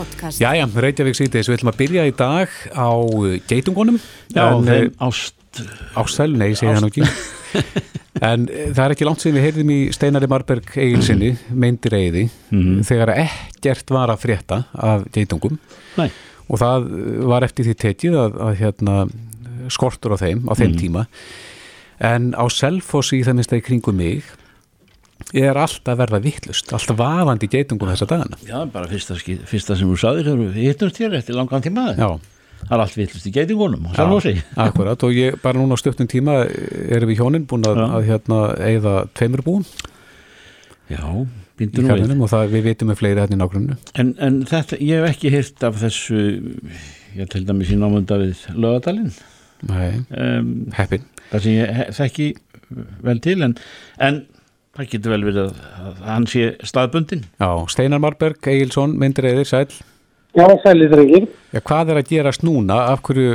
podcast. Jæja, Reykjavík sýtis, við ætlum að byrja í dag á uh, geitungunum. Já, en, þeim uh, ást Ástæl, nei, það nú ekki. en uh, það er ekki langt síðan við heyrðum í Steinari Marberg Egilsinni, meindir eiði, Mhm. þegar ekkert var að frétta af geitungum Nei, og það var eftir því tekið að, að hérna, skortur á þeim, á þeim Mhm. tíma. En á Selfossi í það minnst að í kringum mig er alltaf verða vittlust, alltaf vafandi geitungum þessa dagana. já, bara fyrsta, fyrsta sem þú sagðir þegar við hittumst hér eftir langan tíma. Já. Það er allt vittlust í geitingunum og Selfossi. Akkurat og ég bara núna á stuttum tíma erum við hjónin búin að, að hérna eigða tveimur búum. Já, í bindur nú við. og það við vitum með fleiri hérna í nágrunnu en, en þetta, ég hef ekki hýrt af þessu ég til dæmis í námunda við lögadalinn Nei, um, heppin. það sem ég þekki vel til en, en það getur vel verið að, að hann sé staðbundin Já, Steinar Marberg, Egilson, myndir eðir, sæl Já, sælir. Já, hvað er að gerast núna? Af hverju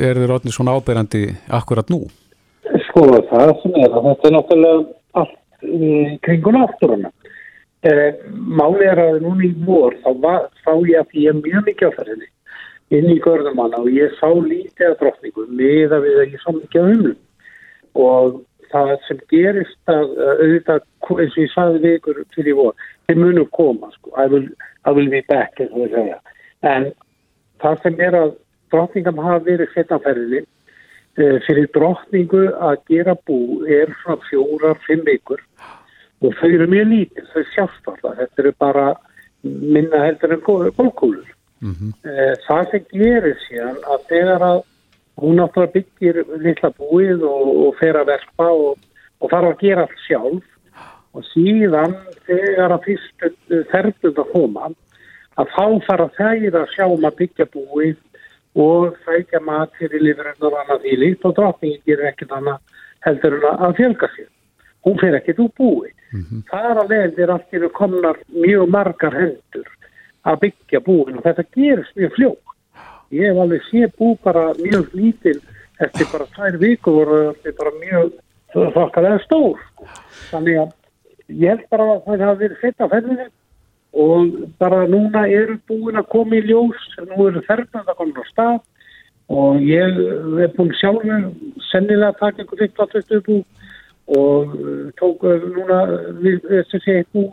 er þið rótni svona áberandi akkurat nú? Sko það sem er að þetta er náttúrulega allt í kringun afturuna. Eh, máli er að núna í vor þá var, sá ég að ég er mjög mikið á ferðinni inn í görðumanna og ég sá lítið að drottningu með að við að ég sá mikið á humlum og það sem gerist að að auðvitað, eins og ég sagði við ykkur fyrir vor, þeir munu koma sko, I will, I will be back en það sem er að drottningam hafa verið setnaferðinni eh, fyrir drottningu að gera bú er svona fjórar, fimm vikur. Og þau eru mjög lítið, þau sjást alltaf, þetta eru bara minna heldur en gólkúlur. Mm Eh, Það sem gerir síðan að þegar að hún náttúrulega byggir litla búið og, og fer að verpa og, og fara að gera allt sjálf og síðan þegar að fyrstu ferðum að koma að þá fara þær að sjá um að byggja búið og sækja mat fyrir liðurinn og annað því líkt og drottningin gerir ekkert annað heldur en að fjölga sér. Hún fer ekkert úr búið. Það er að leiðir allt eru komnar mjög margar hendur að byggja búin og þetta gerist mjög fljótt. Ég hef alveg sé bú bara mjög lítil eftir bara tvær viku voru þetta bara mjög þokkalega stór. Sko. Þannig að ég held bara að það hafa verið sett á ferðinu og bara núna eru búin að koma í ljós, nú eru ferðan að koma á stað og ég er búin sjálfur sennilega að taka einhver 15-20 bú og uh, tók uh, núna við þessu sé bú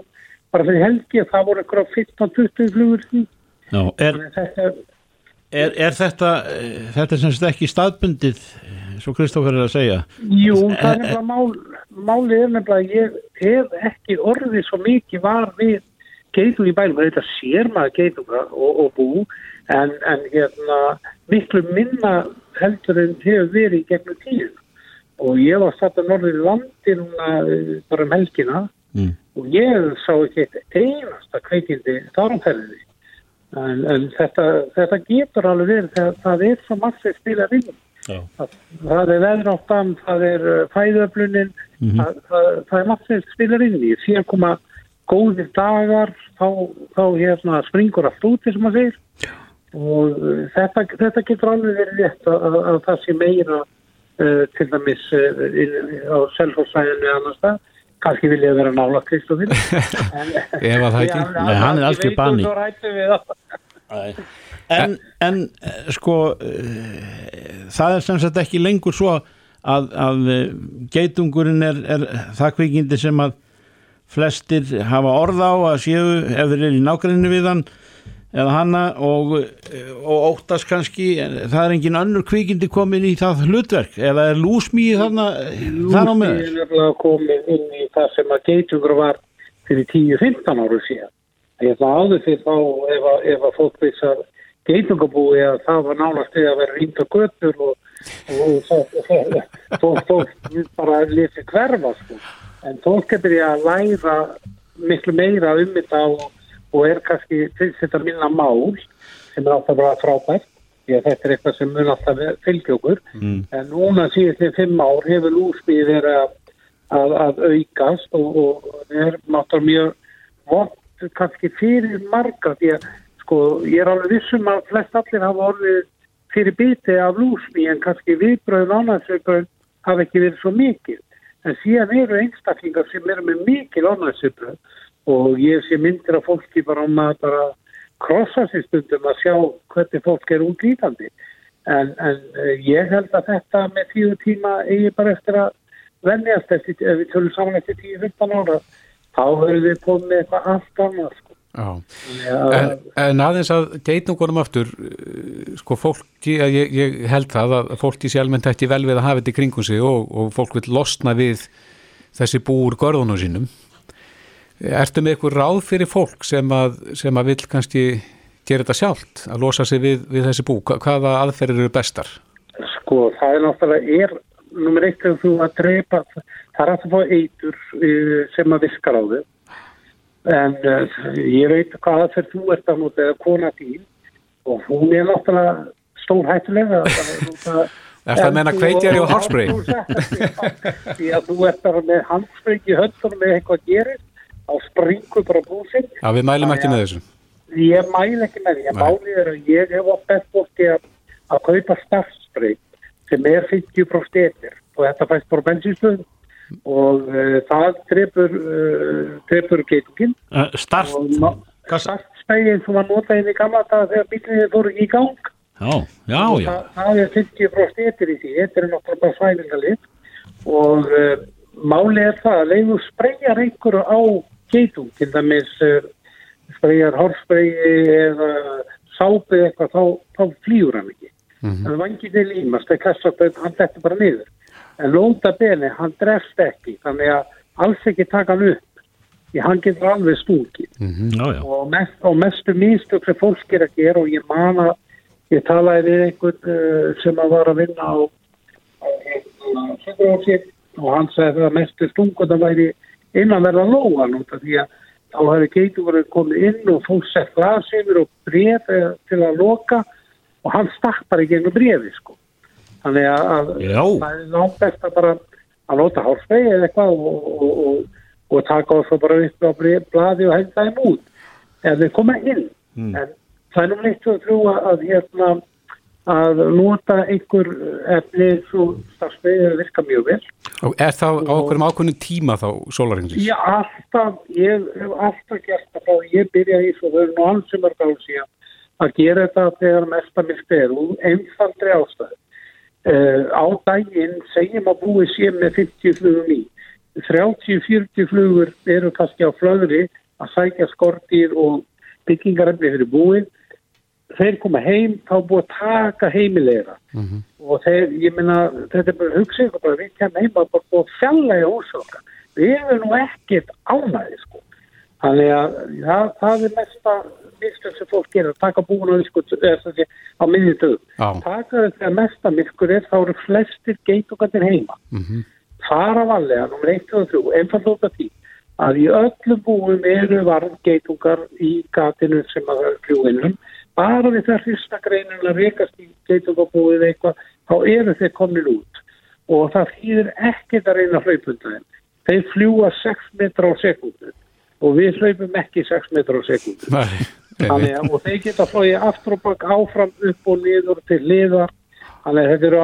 bara fyrir helgi að það voru einhverja 15-20 flugur. Já, er, Þetta er er, er þetta eh, þetta er sem sagt ekki staðbundið eh, svo Kristófur er að segja Jú, það er nefnilega mál, málið er nefnilega að ég hef ekki orðið svo mikið var við geitung í bælum, þetta sér maður geitunga og, og bú, en, en hérna, miklu minna heldur en hefur verið í gegnum tíu. Og ég var satt að norður í landi núna eh, bara um helgina mm. og ég sá ekki eitt einasta kveikindi þáramferðinni. En, en þetta, þetta getur alveg verið þegar það er svo massið spilar inn Já. það, það er veðráttan, það er uh, fæðöflunin, það, það, það er sem spilar inn í. Síðan koma góðir dagar, þá, þá hérna, springur allt út, sem maður segir. Og uh, þetta, þetta getur alveg verið rétt að, að, að það sé meira uh, til dæmis uh, á selfhóðsæðinu eða annars það. Kannski vil ég vera nála Kristofinn. Ef að það ekki. Nei, hann er algjör það. en, en eh, sko eh, það er sem sagt ekki lengur svo að, að eh, geitungurinn er, er það kvikindi sem að flestir hafa orð á að séu ef þeir eru í nágrinni við hann eða hanna og, og óttast kannski, en það er engin önnur kvikindi komin í það hlutverk eða er lúsmíði þarna þar á með Lúsi er nefnilega komið inn í það sem að geitungur var fyrir 10-15 áru síðan. Ég það áður fyrir þá ef að, ef að fólk veist að geitungabúi að það var nánast við að vera rýnda göttur og, og það- fólk, fólk bara lítið hverfa sko. En fólk getur ég að læra miklu meira um þetta og, og er kannski til þetta minna mál sem er alltaf bara frábært því að þetta er eitthvað sem mun alltaf fylgja okkur. Mm. en núna síðan fimm ár hefur lúsmíð verið að, að, að aukast og, og er náttúrulega mjög vott kannski fyrir marga því að sko ég er alveg vissum að flest allir hafa orðið fyrir biti af lúsmíð en kannski viðbröðun ánægsviðbröðun hafa ekki verið svo mikil. En síðan eru einstaklingar sem eru með mikil ánægsviðbröð og ég sé myndir af fólki bara um að bara krossa sér stundum að sjá hvernig fólk er útlítandi en, en eh, ég held að þetta með tíu tíma eigi bara eftir að venjast eftir, ef við tölum saman eftir 10-15 ára þá höfum við komið með eitthvað allt annað sko. En, en aðeins að geitnungunum aftur, eh, sko fólki, eh, ég, ég held það að fólki sé almennt ekki vel við að hafa þetta í kringum sig og, og fólk vil losna við þessi búur görðunum sínum. Ertu með eitthvað ráð fyrir fólk sem að, sem að vil kannski gera þetta sjálft, að losa sig við, við þessi bú? Hva- Hvaða aðferðir eru bestar? Sko, það er náttúrulega er nummer eitt þegar þú að drepa það er að það fá eitur uh, sem að viskar á þau en uh, ég veit hvað það fyrir þú ert að nota kona þín og hún er náttúrulega stór hættulega Er það að menna og hárspray? Því að þú ert bara með handspray í höndunum með eitthvað að gera á springu bara búsinn Já, við mælum ekki með þessu. Ég mæl ekki með því, ég málið er að ég hef oft best fólki að, að kaupa starfsprey sem er 50% etir og þetta fæst bara bensinstöðum og uh, það trefur, uh, trefur geitungin Uh, start, og ná- starfspreyið sem var notað inn í gamla dag þegar bílinni fóru í gang. Já, já, og já. það, það er 50% etir í því, etir er náttúrulega bara svæfingalið og uh, málið er það að leiðu spreyjar einhverju á geitung, til dæmis uh, spreyjar hórspreyi eða sápi eitthvað, þá, þá flýur hann ekki. Mm -hmm. Vangið er límast, það er kassaböð, hann dettur bara niður. En lóta beni, hann drefst ekki, þannig að alls ekki taka hann upp. Því hann getur alveg stúkið Já, já. og, mest, og mestu mistök sem fólk er að gera og ég man að ég talaði við einhvern uh, sem að var að vinna á, á hérna, sjúkrahúsi og hann sagði að mestu stungun það væri innanverða lóan út af því að þá hefði geitur komið inn og fólk sett glas yfir og bref eh, til að loka og hann stakk bara í gengum brefi sko. Þannig að, Já. það er langt best að bara að nota hálfsvegi eða eitthvað og, og, og, og taka og svo bara upp á blaði og henda þeim út ef þeir koma inn. En það er nú leitt að trúa að hérna að nota einhver efni svo starfsvegi virka mjög vel. Og er það á okkur um ákveðnum tíma þá sólarhengsins? Ég alltaf, ég hef alltaf gert það að ég byrjaði svo þau eru nú ansið mörg ál síðan að gera þetta þegar mesta myrkt er og einfaldri ástæð. Uh, á daginn segjum að búið sé með 50 flugum í. 30-40 flugur eru kannski á flöðri að sækja skortýr og byggingarefni fyrir búið. Þeir koma heim, þá búið að taka heimilegra og þeir, ég minna, þetta er bara hugsið við kemum heim að bara búið að fjalla í húsöka. Við erum nú ekkert ánæði, sko. Þannig að ja, það er mesta mistök sem fólk gerir, taka búin á, sko, á. Já. Taka þetta mesta myrkur er, þá eru flestir geitugandir heima. Mhm. Fara valega, nummer 1 og 3, einfald út af því að í öllum búum eru varðgeitungar í gatinu sem að það fljúinum. Bara við það hrista greinin að rekast í geitungabúið eitthvað, þá eru þeir komin út. Og það þýðir ekkert að reyna að hlaupunda þeim. Þeir fljúa 6 metra á sekundu og við hlaupum ekki 6 metra á sekundu. Nei, Þannig að og þeir geta flóið aftur og bakk áfram upp og niður til liðar. Þannig að þetta eru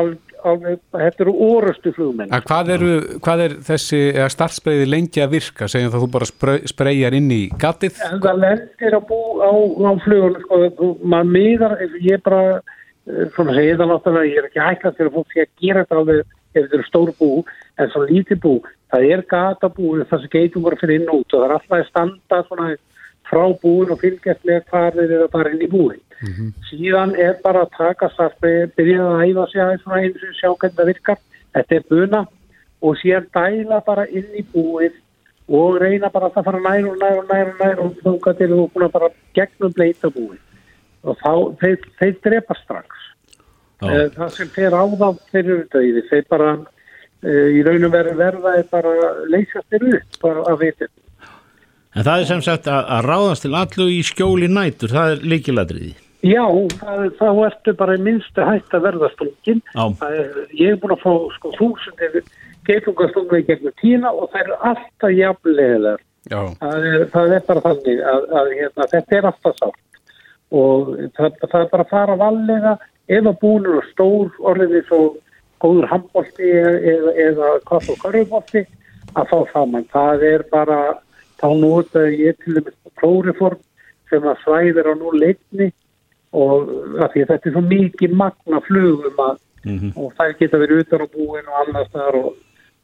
alveg, þetta eru orustu flugmenn. En hvað, eru, hvað er þessi eða startspreiði lengi að virka? Segjum það að þú bara spre- spreyjar inn í gatið? En það lendir að bú á, á flugunum, sko, maður miðar, ég bara, eh, svona segið það náttúrulega, ég er ekki hægt að fólk að gera þetta alveg ef þetta eru stór bú, en svo lítið bú, það er gata bú, það sem geitum voru fyrir inn út og það er alltaf að standa svona frá búin og fylgjast með hvað þeir eru að fara inn í búin. Síðan er bara að taka starfið, byrja að æfa sig aðeins svona eins og sjá hvernig það virkar, þetta er buna og síðan dæla bara inn í búið og reyna bara að það fara nær og nær og nær og nær og þóka til þú búin að bara gegnum bleita búið og þá, þeir, þeir drepa strax. Eh, það sem fer á þá þeir eru döiði, þeir bara uh, í raunum verða er bara leysast þeir upp að viti En það er sem sagt að, að ráðast til allu í skjóli nætur, það er líkiladriði. Já, það, þá ertu bara í minnstu hætt að verða stungin. Það ég er búin að fá sko þúsundir geitungastunga í gegnum tína og það eru alltaf jafnlegilegar Já, það er, það er bara þannig að, að hérna, þetta er alltaf sátt og það, það er bara að fara valega ef að búinur og stór orðinni svo góður handbólti eða, eða kaff og karjubólti að fá saman. Það er bara, þá nota ég til dæmis klóriform sem að svæðir á nú leitni og að því að þetta er svo mikið magna flugum að, og þær geta verið utan á búin og annars þar og,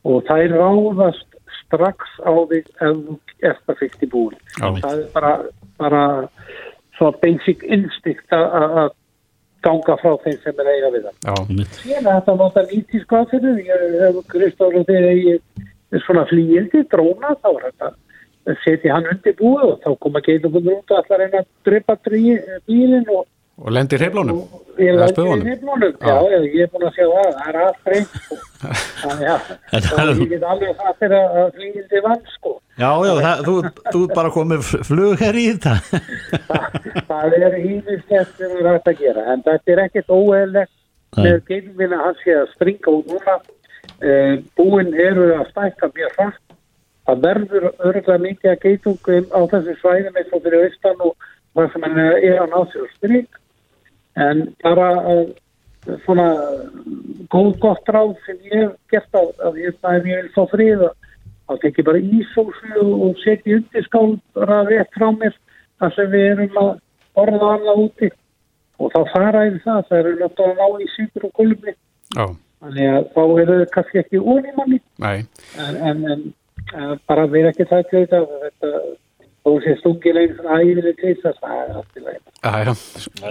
og þær ráðast strax á því ef þú ert að fyrst í búin. Já. Það er bara, bara svo basic instinct að- ganga frá þeim sem er eiga við það. Já, Síðan að þetta nota lítið hvað fyrir, ég hef Kristóður þegar ég er svona flýjandi, dróna, þá er þetta setja hann undir búið og þá koma geitumundur út og allar einn að drepa bílinn og og lendir heflónum og ég í hifnunum, já, Já. ég er búin að sjá það, það er allt reynd, sko. Þannig að, En það og er- ég get alveg það fyrir að flýjandi vann, sko. Já, já, það, þú, þú bara komið flug her í þetta Það, það er hýmislegt sem við rætt að gera, en þetta er ekkert óeðlegt með geimvinna hans sé að springa út núna. Uh, búin eru að stækka mjög hratt. Það verður örgulega mikið að geitungum á þessu svæðum eins og fyrir austan og það sem er að ná sér að strík. En bara uh, svona góð gott ráð sem ég hef gert á að ég, ég vil fá frið að þá tek ég bara ísósu og, setja undir skálra rétt frá mér þar sem við erum að orða annað úti. Og þá fara yfir það, það eru náttúrulega að ná í síkur og gulmi. Þannig að þá eru þau kannski ekki onni manni. Nei, en, en, en, en bara vera ekki það til þetta þetta þó sé stungilegin svona þess að það er allt í Æja,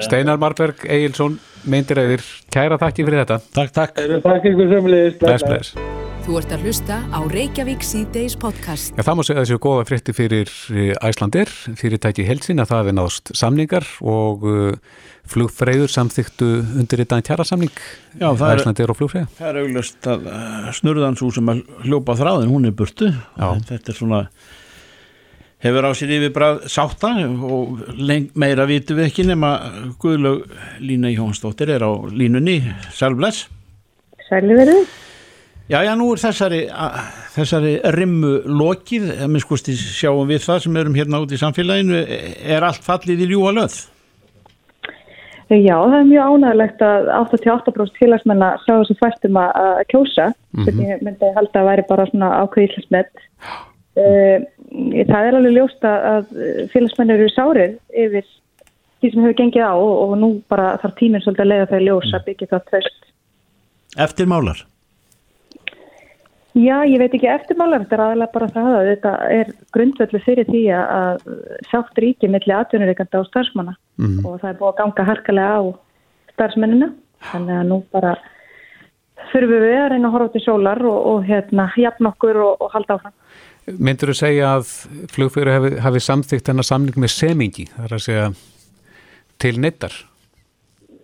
Steinar Marberg Egilson, meindir eðir kæra þakki fyrir þetta. Takk, takk. Takk ykkur sömulegis Bless, bless Þú ert að hlusta á Reykjavík C-Days podcast. Já, það má segja þessu góða frétti fyrir Æslandir, fyrirtæki helsin að það hefði náðst samningar og uh, flugfreyður samþyktu undir þetta það er- Æslandir og flugfreyða. Það er auglust að uh, snurðansú sem að hljópa þráðin, hún er burtu. Þetta er svona hefur á sér yfirbræð sátta og meira vitum við ekki nema Guðlaug Lína Jónsdóttir er á línunni, Sælbless Sæli verið. Já, já, nú er þessari, þessari rimmu lokið, að minn skoðst sjáum við það sem erum hérna út í samfélaginu, er allt fallið í ljúa löð? Já, það er mjög ánægilegt að 88% félagsmenna sá þessu fæstum að að kjósa, sem ég myndi halda að væri bara svona ákveð íslensmett. Uh, það er alveg ljóst að félagsmenn eru sárir yfir því sem hefur gengið á og, og nú bara þarf tíminn svolítið að leiða þau ljós að byggja það tröst. Eftir málar? Já, ég veit ekki eftirmálar, þetta er aðalega bara það að þetta er grundvöldu fyrir því að- sátt ríki milli atvinnureikanda og starfsmanna og það er búið að ganga harkalega á starfsmennina, þannig að nú bara þurfum við að reyna að horfa til sólar og, og hérna jafn okkur og, og halda áfram. Myndur þú segja að flugfreyður hafi, hafi samþykt hennar samning með semingi, það er að segja til neittar?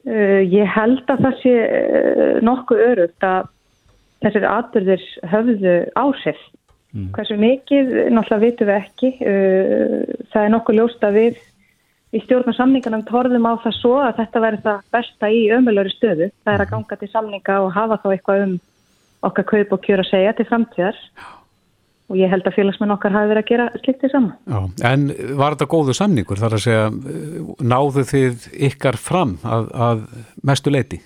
Uh, ég held að það sé uh, nokkuð örugt að þessir atbyrðir höfðu áhrif. Hversu mikið, náttúrulega vitum við ekki. Uh, það er nokkuð ljóst að við í stjórn og samningarnum torðum á það svo að þetta væri það besta í ömulöru stöðu. Það er að ganga til samninga og hafa þá eitthvað um okkar kaup og kjör að segja til framtíðar. Og ég held að félagsmenn okkar hafi verið að gera slikt því saman. Já, en var þetta góðu samningur, þar að segja, uh, náðu þið ykkar fram að, að mestu leiti?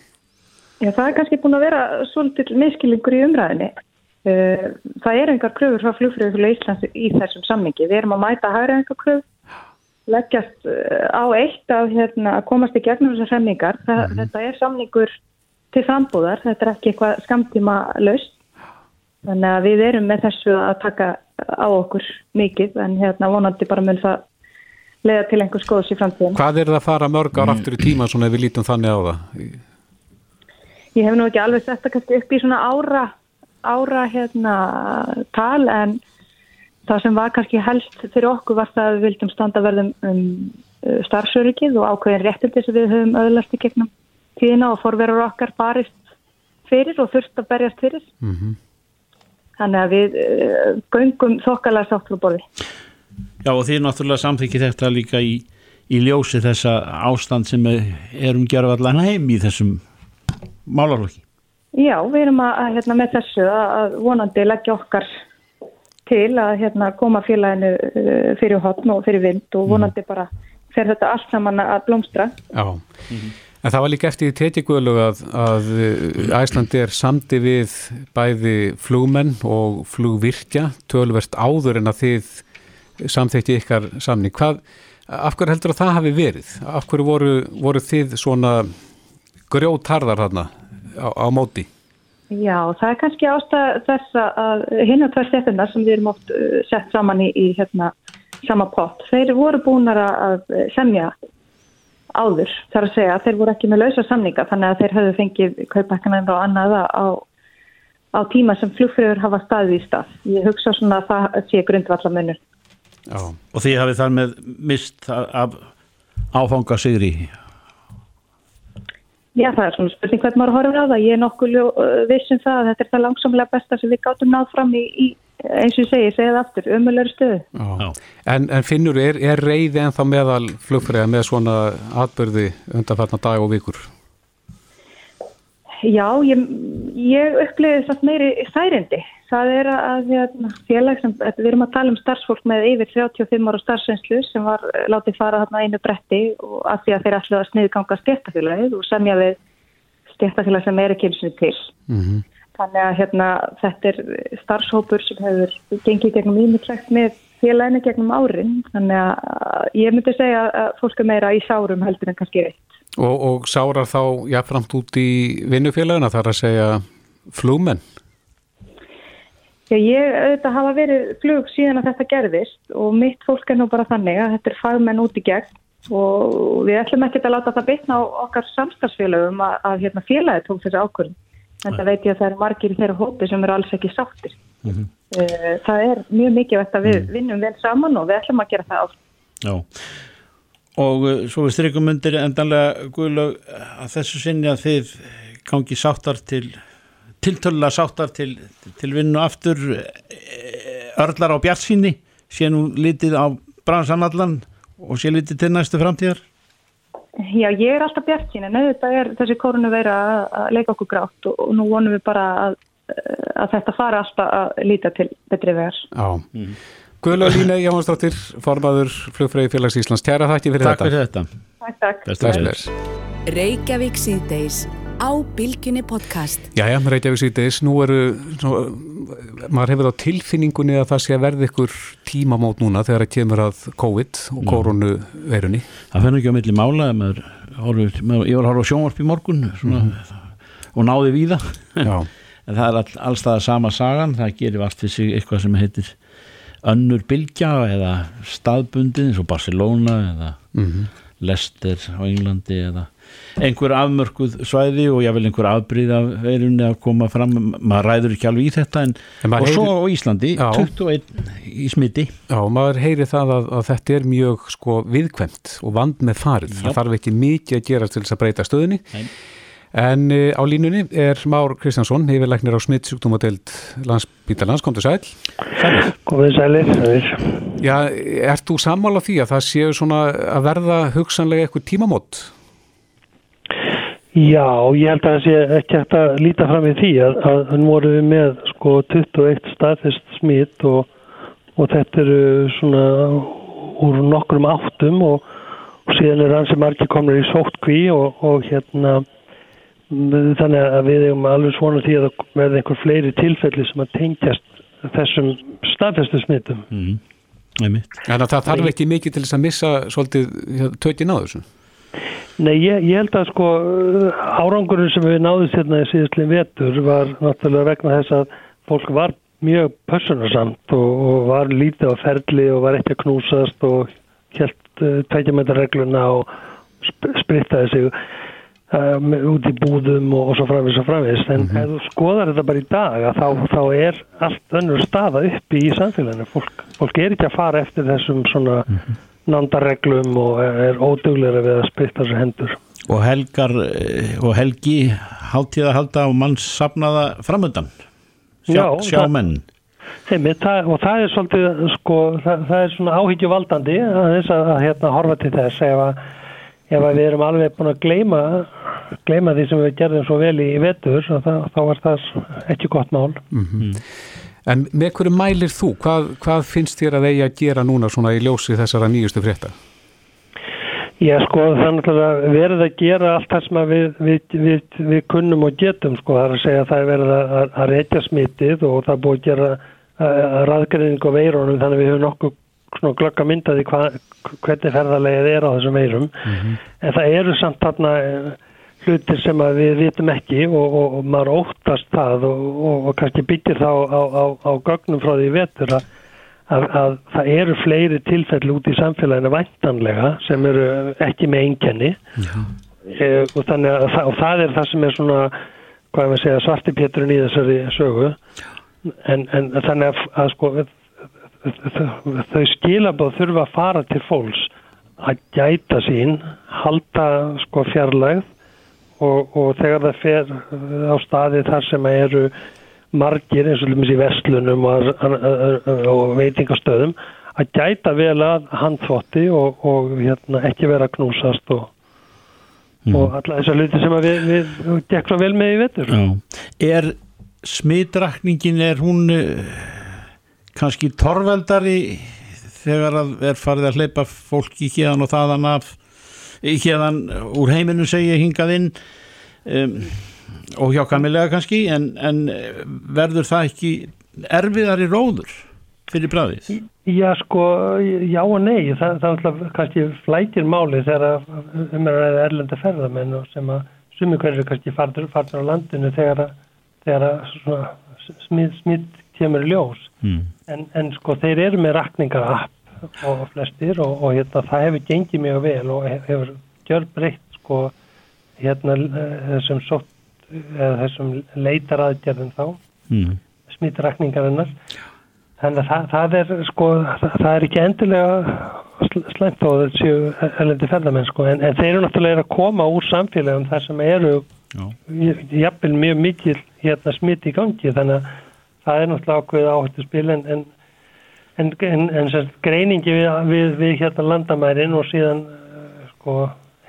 Já, það er kannski búin að vera svolítið miskilingur í umræðinni. Uh, Það eru engar kröfur frá flugfröðulega Íslands í þessum samningi. Við erum að mæta hægra engar kröf, leggjast uh, á eitt að, hérna, að komast í gegnum þessar samningar. Það, Þetta er samningur til frambúðar, þetta er ekki eitthvað skamtíma laust. Þannig að við erum með þessu að taka á okkur mikið, en hérna vonandi bara mun það leiða til einhvers góðs í framtíðin. Hvað er það að fara mörg ár aftur í tíma svona ef við lítum þannig á það? Ég hef nú ekki alveg sett það kannski upp í svona ára, ára hérna tal en það sem var kannski helst fyrir okkur var það að við vildum standa verðum um uh, starfsöryggið og ákveðin réttindi sem við höfum öðlast í gegnum tíðina og forverur okkar barist fyrir og þurft að berjast fyrir. Mm Þannig að við uh, göngum þokkalega sáttluborði. Já, og þið náttúrulega samþykki þetta líka í, í ljósi þessa ástand sem er um gerðu allan heim í þessum málarlokki. Já, við erum að, að hérna, með þessu að, að vonandi leggja okkar til að hérna, koma félaginu uh, fyrir hotn og fyrir vind og vonandi bara fer þetta allt saman að blómstra. Já, en það var líka eftir í tetjiguðlug að, að Æslandi er samdi við bæði flugmenn og flugvirkja tölvert áður en að þið samþekti ykkar samning. Hvað af hverju heldur að það hafi verið? Af hverju voru, voru þið svona grjótarðar þarna á, á móti? Já, það er kannski ástæð þess að hinn og tvær stefnirna sem við erum oft uh, sett saman í, í hérna, sama pott, þeir voru búinar að semja áður, þar að segja, þeir voru ekki með lausa samninga, þannig að þeir höfðu fengið kaupækkanæðin og annaða á, á tíma sem flugfröður hafa staðið í stað. Ég hugsa svona að það sé grundvallamunur. Já, og því hafið þar með mist af áfanga sigri Já, það er svona spurning hvernig maður horfur á það. Ég er nokkuð vissum það að þetta er það langsamlega besta sem við gáttum náð fram í, í eins og ég segi, segið aftur, ömulegur stöðu. En, en finnur, er, er reyði en þá meðal flugfræða með svona atbyrði undanfarnar dag og vikur? Já, ég, ég uppliði þess meiri þærindi. Það er að hérna, félag sem, við erum að tala um starfsfólk með yfir 35 ára starfsveinslu sem var látið fara þarna einu bretti og að því að þeir ætlaði að sniðganga stjættafélagið og semja við stjættafélag sem er ekki eins og til. Mm -hmm. Þannig að hérna, þetta er starfshópur sem hefur gengið gegnum ímyndslegt með félaginu gegnum árin. Þannig að ég myndi segja að fólk er meira í sárum heldur en kannski reitt. Og, og sárar þá jáfnframt út í vinnufélagina þar að segja flúmenn? Já, ég auðvitað hafa verið flug síðan að þetta gerðist og mitt fólk er nú bara þannig að þetta er fagmenn út í gegn og við ætlum ekki að láta það bytna á okkar samstagsfélagum að, að hérna, félagi tók þessi ákvörðin. En það veit ég að það eru margir í þeirra hópi sem eru alls ekki sáttir. Mm -hmm. Það er mjög mikið að við mm. vinnum vel saman og við ætlum að gera það átt. Já, og uh, svo við strykum undir endanlega Guðlaug að þessu sinni að þið gangi sáttar til tiltölulega sáttar til, til vinnu aftur örlar á bjartsýni sé nú litið á bransanallan og sé litið til næstu framtíðar Já, ég er alltaf bjartsýni en auðvitað er þessi korunu verið að leika okkur grátt og, og nú vonum við bara að, að þetta fara alltaf að líta til betri vegar. Já, mm. Guðla Lína Jáhansdóttir formaður flugfræði félags Íslands. Tjara þakki fyrir takk þetta. Takk fyrir þetta. Takk, takk. Reykjavík síðdeis á Bilginni podcast. Jæja, Reykjavík síðdeis, nú eru nú, maður hefur á tilfinningunni að það sé að verða ykkur tímamót núna þegar það kemur að COVID og koronaveirunni Það fennir ekki á milli mála maður, horfur, maður, ég var að horfa á sjónvarp í morgun svona, mm. og náði við það en það er all, allstað sama sagan, það gerir vart fyrir sig eitthvað sem heitir önnur bylgja eða staðbundin eins og Barcelona eða mm -hmm. Leicester á Englandi eða einhver afmörkuð svæði og ég vil einhver afbríð af veirunni að koma fram maður ræður ekki alveg í þetta en, en og heyri, svo á Íslandi, já, 21 í smiti. Já, maður heyri það að, að þetta er mjög sko viðkvæmt og vand með farið, já. það þarf ekki mikið að gera til þess að breyta stöðinni Nei. en uh, á línunni er Már Kristjánsson, hefurleiknir á smittsjúkdómadeild landsbítalans, kom til sæl Sælir. Komið sælir, sælir Já, ert þú sammála því að það séu svona að verða hugsanlega eitthvað tímamót? Já, ég held að það sé ekki hægt að líta fram í því að, að hann voru við með sko 21 staðfest smitt og, og þetta eru svona úr nokkrum áttum og, og síðan er hann sem margir komur í sóttkví og, og hérna þannig að við hefum alveg svona því að það verði einhver fleiri tilfelli sem að tengjast þessum staðfestu smittum. Mm. Þannig að það þarf ekki mikið til þess að missa svolítið tökinn á þessu? Nei, ég, ég held að sko árangurinn sem við náðum hérna í síðustlinn vetur var náttúrulega vegna þess að fólk var mjög personarsamt og, og var lítið á ferli og var ekki að knúsast og helt uh, tækjamæntarregluna og sp sprittaði sig um, út í búðum og, og svo framvis og framvis en mm -hmm. ef þú skoðar þetta bara í dag þá, þá er allt önnur staða uppi í samfélaginu. Fólk, fólk er ekki að fara eftir þessum svona mm -hmm nándarreglum og er óduglega við að spritta þessu hendur. Og helgar eh, og helgi háttíða halda og mann sapnaða framöndan sjá, sjá menn. Heimitt, það, og það er svolítið sko, það, það er svona áhyggju valdandi að þess að, að hérna horfa til þess ef að, ef að við erum alveg búin að gleima, gleima því sem við gerðum svo vel í vetur þá, þá var það ekki gott mál. Mm -hmm. En með hverju mælir þú? Hvað, hvað finnst þér að eigi að gera núna svona í ljósi þessara nýjustu frétta? Já sko þannig að verða að gera allt það sem við, við, við, við kunnum og getum sko. Það er að segja að það er verið að, að reytja smitið og það er búið að gera raðgreðing og veirunum þannig að við höfum nokkuð svona glögga myndaði hva, hvernig ferðarlegið er á þessum veirum en það eru samt þarna hlutir sem við vitum ekki og, og, og maður óttast það og, og, kannski byggir þá á, á, á gögnum frá því vetur að, að, að það eru fleiri tilfelli út í samfélaginu væntanlega sem eru ekki með einkenni. E, og, þannig að, það- og það er það sem er svona hvað ég að segja svartipéturinn í þessari sögu. En, en þannig að, að sko þau skilabóð þurfa að fara til fólks að gæta sín halda sko fjarlægð og, og þegar það fer á staði þar sem eru margir eins og lumins í vestlunum og, og veitingastöðum að gæta vel að handþvotti og, og hérna, ekki vera að knúsast og, og alla þessar hluti sem að við, við gekkum vel með í vetur. Já. Er smitrakningin, er hún uh, kannski torveldari þegar að er farið að hleypa fólki hérðan og þaðan af hérðan úr heiminu segi ég hingað inn um, og hjá kamilega kannski en, en verður það ekki erfiðari róður fyrir bræðið? Já sko, já og nei það, það alltaf kannski flækir máli þegar um er að erlenda ferðamenn og sem að sumi hverju kannski farður, farður á landinu þegar að, þegar að smitt, kemur ljós Mm. en, en sko þeir eru með rakningar app og flestir og, og hérna það hefur gengið mjög vel og hef- hefur gjör breytt sko hérna þessum sótt eða þessum leitaraðgerðum þá Mm. smittrakningarinnar þannig að það, það er sko það, er ekki endilega sl- slæmt þó að þetta séu erlendi ferðamenn sko en, en þeir eru náttúrulega að koma úr samfélagum þar sem eru jafnvel mjög mikil hérna smitt í gangi. Þannig að það er náttúrulega ákveðið áhættu spil en, en, en, en, en sagt, greiningi við, við, við hérna landamærin og síðan eh, sko,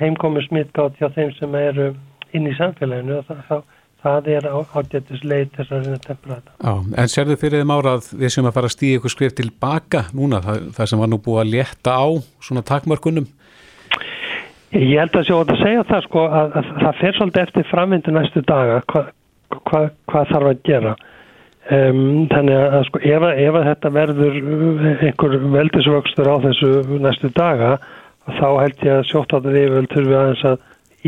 heimkomi smittgátt hjá þeim sem eru inn í samfélaginu og það, það, það er ágættis leið til þess að reyna að tempra þetta. Já, en sérðu fyrir þeim ára að við sem að fara að stíða ykkur skrif tilbaka núna, það, það sem var nú búið að létta á svona takmörkunum Ég held að sjá að segja það sko að, að það fer svolítið eftir framvindu næstu daga hvað hva, hva þarf að gera um, þannig að sko ef, ef að þetta verður uh, einhver veldisvöxtur á þessu næstu daga þá held ég að sjóttátur yfirvöld þurfi aðeins að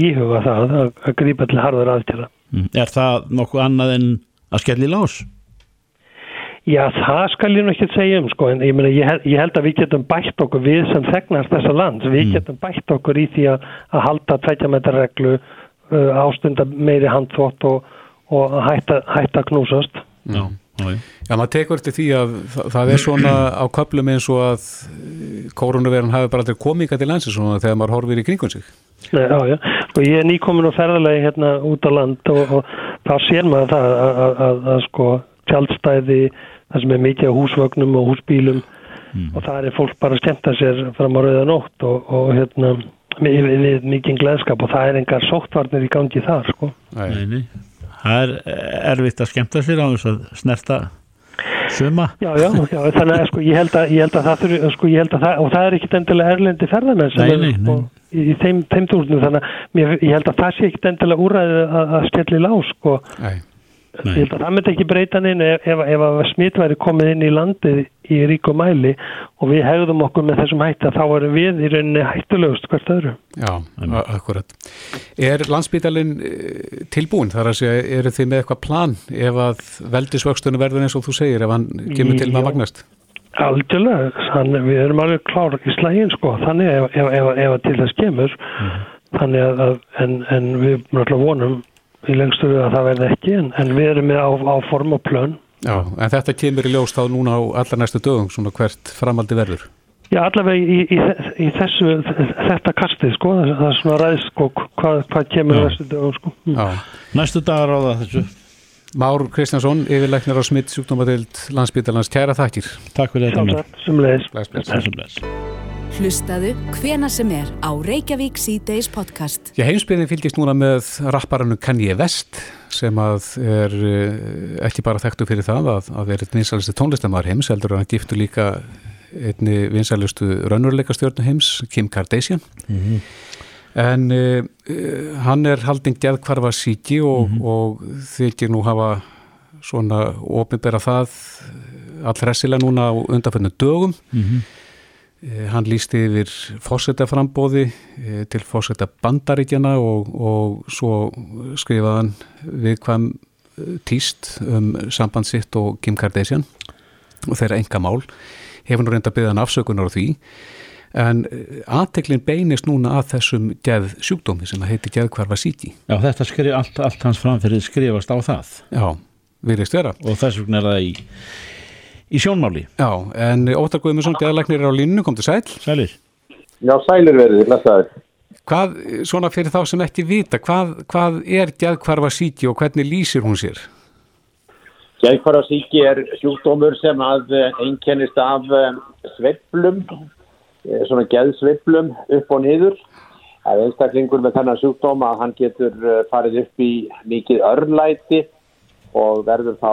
íhuga það að, að grípa til harður aðtjara Mm. Er það nokkuð annað en að skelli lás? Já, það skal ég nú ekki segja um sko, en ég, meina, ég, held, ég held að við getum bætt okkur við sem þegnast þessa land, við getum bætt okkur í því að, að halda tveikjametarreglu, uh, ástunda meiri handþvott og, og hætta, hætta knúsast. Já. Já. Já, maður tekur eftir því að það, það er svona á köplum eins og að koronavirun hafi bara aldrei komið til landsins svona þegar maður horfir í kringum sig Nei, já, já, og ég er nýkomin á ferðalegi hérna út á land og, og þá sér maður það að, að, að, að sko tjaldstæði, það sem er mikið á húsvögnum og húsbílum og það er fólk bara að skemmta sér fram á rauða nótt og, og hérna við mikið gleðskap og það er engar sóttvarnir í gangi þar sko. Nei, nei. Það er erfitt að skemmta sér á þess að snerta suma. Já, já, já, þannig að sko ég held að, ég held að það þurfi, sko ég held að það, og það er ekkit endilega erlendi ferðamenn sem Nei, eru, nei, sko, í, í þeim, þeim túrnum, þannig að mér, ég held að það sé ekkit endilega úræði að, að skelli lá, sko. Nei. Nei. Ég held að það myndi ekki breyta neina ef, ef, ef að smitt væri komið inn í landið í ríku mæli og við hegðum okkur með þessum hætti að þá erum við í rauninni hættulegust hvert öðru. Já, akkurat. Er landsbítalinn eh, tilbúin þar að segja, eru þið með eitthvað plan ef að veldisvöxtunum verður eins og þú segir ef hann kemur til að magnast? Algjörlega, þannig við erum alveg klára í slægin sko, þannig ef, ef, ef, ef að til þess kemur þannig að, að en, en við náttúrulega vonum í lengstu við að það verði ekki en, en við erum með á, á form og plön Já, en þetta kemur í ljós þá núna á allar næstu dögum, svona hvert framaldi verður. Já, allavega í, í, í þessu þetta kastið sko, það er svona ræðs sko, hvað, hvað kemur Já. þessu dögum sko Mm. Já. Næstu dagar á það þessu. Már Kristjánsson, yfirleiknir á smitt sjúkdómadild landsbítalans, kæra þakkir. Takk fyrir þetta. Sjálfsagt, sem leiðis Hlustaðu hvena sem er á Reykjavík C-Days podcast. Já, heimsbyðin fylgist núna með rapparannu Kanye West sem að er eh, ekki bara þekktu fyrir það að, að vera einn vinsalisti tónlistamæður heims, heldur að hann giftu líka einni vinsalistu raunveruleika stjórnu heims, Kim Kardashian. En uh, hann er halding geðkvarfa síki og, og þykir nú hafa svona ofinbera það allhressilega núna á undanfönnu dögum. Eh, hann lísti yfir fósettaframbóði eh, til fósetta bandaríkjana og, og svo skrifaði hann við hvað eh, týst um sambandsitt og Kim Kardashian og þeirra enga mál hefur nú reynda að byggja hann afsökunar á því. En aðteklinn beinist núna að þessum geð sjúkdómi sem að heiti geðkvarfa síti Já, þetta skrif, allt, allt hans framfyrir skrifast á það. Já, virðist vera. Og þess vegna er það í í sjónmáli. Já, en Óttar Guðmundsson, geðalagnir er á línu, kom til sæl. Sælir. Já, sælir verður, lesaður. Hvað, svona fyrir þá sem ekki vita, hvað, hvað er geðkvarfa síki og hvernig lýsir hún sér? Geðkvarfa síki er sjúkdómur sem að einkennist af sveplum, svona geðsveplum upp og niður. Það er einstaklingur með þennan sjúkdóm að hann getur farið upp í mikið örlæti og verður þá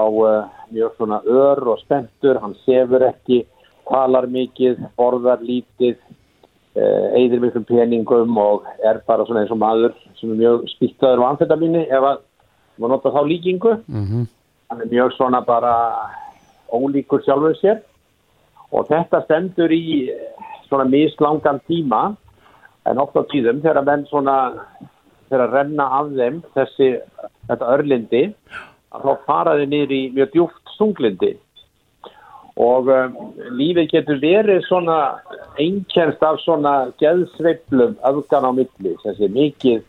mjög svona ör og spentur, hann sefur ekki, talar mikið, borðar lítið, eigðir miklum peningum og er bara svona eins og maður sem er mjög spýttaður á amfetamíni ef að maður nota þá líkingu. Mm -hmm. Hann er mjög svona bara ólíkur sjálfur sér og þetta stendur í svona mislangan tíma en ofta á tíðum þegar menn svona þegar að renna af þeim þessi, þetta örlindi að þá faraði niður í mjög djúft sunglindi og um, lífið getur verið svona einkennst af svona geðsveiflum öfgan á milli sem sé mikið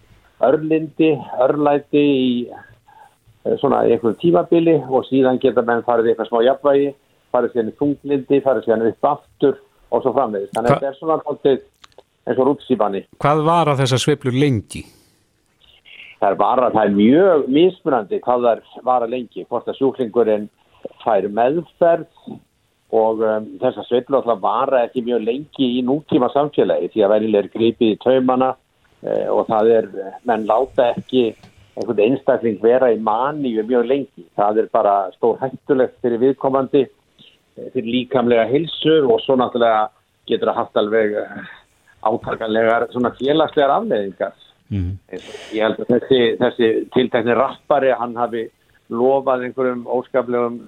örlindi, örlæti í uh, svona einhverjum tímabili og síðan geta menn farið eitthvað smá jafnvægi, farið síðan í sunglindi, farið síðan upp aftur og svo framvegist. Þannig að þetta er svona alltaf eins og rútsýbani. Hvað var að þessa sveiflur lengi? Það er, vara, það er mjög mismunandi hvað það er vara lengi, hvort að sjúklingurinn fær meðferð og um, þess að sveitlu alltaf vara ekki mjög lengi í nútíma samfélagi því að verðileg er gripið í taumana uh, og það er, menn láta ekki einhvern einstakling vera í manni mjög lengi. Það er bara stór hættulegt fyrir viðkomandi, fyrir líkamlega hilsu og svo náttúrulega getur það haft alveg átakanlegar svona félagslegar afleðingar. Mm. Ég held að þessi, þessi tiltækni rappari, hann hafi lofað einhverjum óskaplegum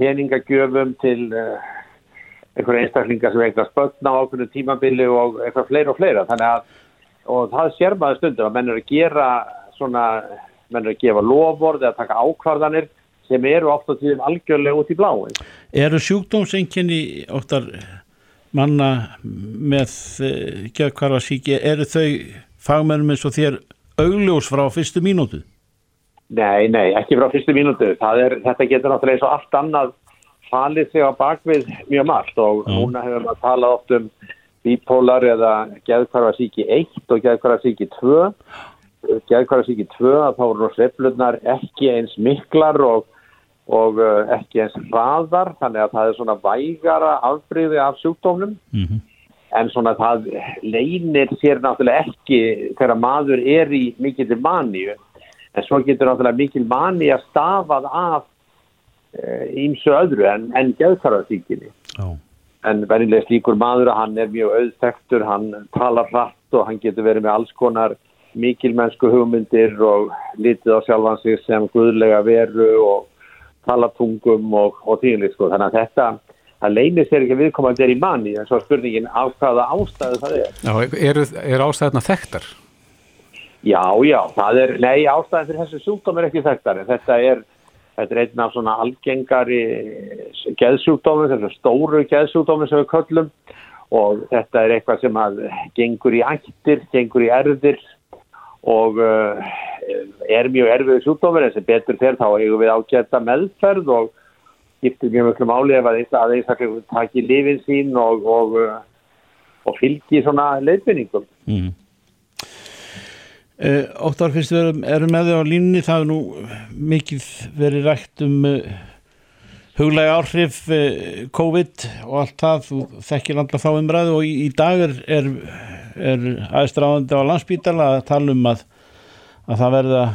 peningagjöfum til uh, einhverju einstaklingar sem eitthvað spötna á ákveðinu tímabili og eitthvað fleira og fleira. Að, og það sér maður stundum að menn eru að gera svona, menn eru að gefa lofvorð eða taka ákvarðanir sem eru ofta tíðum algjörlega út í bláin. Eru sjúkdómsenginni oftar manna með uh, geðkvarfa síki, eru þau fagmennum eins og þér augljós frá fyrstu mínútu? Nei, nei, ekki frá fyrstu mínútu. Er, þetta getur náttúrulega eins og allt annað falið sig á bakvið mjög margt og mm. núna hefur maður talað oft um bípólar eða geðkvarfarsíki 1 og geðkvarfarsíki 2. Geðkvarfarsíki 2 að þá voru sveiflunar ekki eins miklar og, og uh, ekki eins hraðar þannig að það er svona vægara afbríði af sjúkdómnum. Mm -hmm en svona það leynir sér náttúrulega ekki þegar maður er í mikil maníu en svo getur náttúrulega mikil mani að stafað af ímsu e, öðru en, en geðkarðarsíkinni oh. en verðinlega slíkur maður að hann er mjög auðþektur, hann talar hratt og hann getur verið með alls konar mikilmennsku hugmyndir og litið á sjálfan sig sem guðlega veru og talatungum og, og tíðinlega sko þannig að þetta það leynir sér ekki viðkomandi er í manni en svo er spurningin á hvaða ástæðu það er. Já, er, er ástæðuna þekktar? Já, já, það er, nei, ástæðin fyrir þessu sjúkdóm er ekki þekktar en þetta er, þetta er einn af svona algengari geðsjúkdómi, þessu stóru geðsjúkdómi sem við köllum og þetta er eitthvað sem að gengur í ættir, gengur í erðir og uh, er mjög erfið sjúkdómir en sem betur þegar þá eigum við ágæta meðferð og skiptir mjög mjög máli ef að einstaklega taki lifin sín og, og, uh, og fylgi svona leifvinningum. Mm. Uh, Óttar fyrst við erum, erum með þau á línni, það er nú mikið verið rætt um uh, huglega áhrif uh, COVID og allt það, þú þekkir alltaf þá umræðu og í, í dag er, er, er aðstráðandi á landsbítala að tala um að, að það verða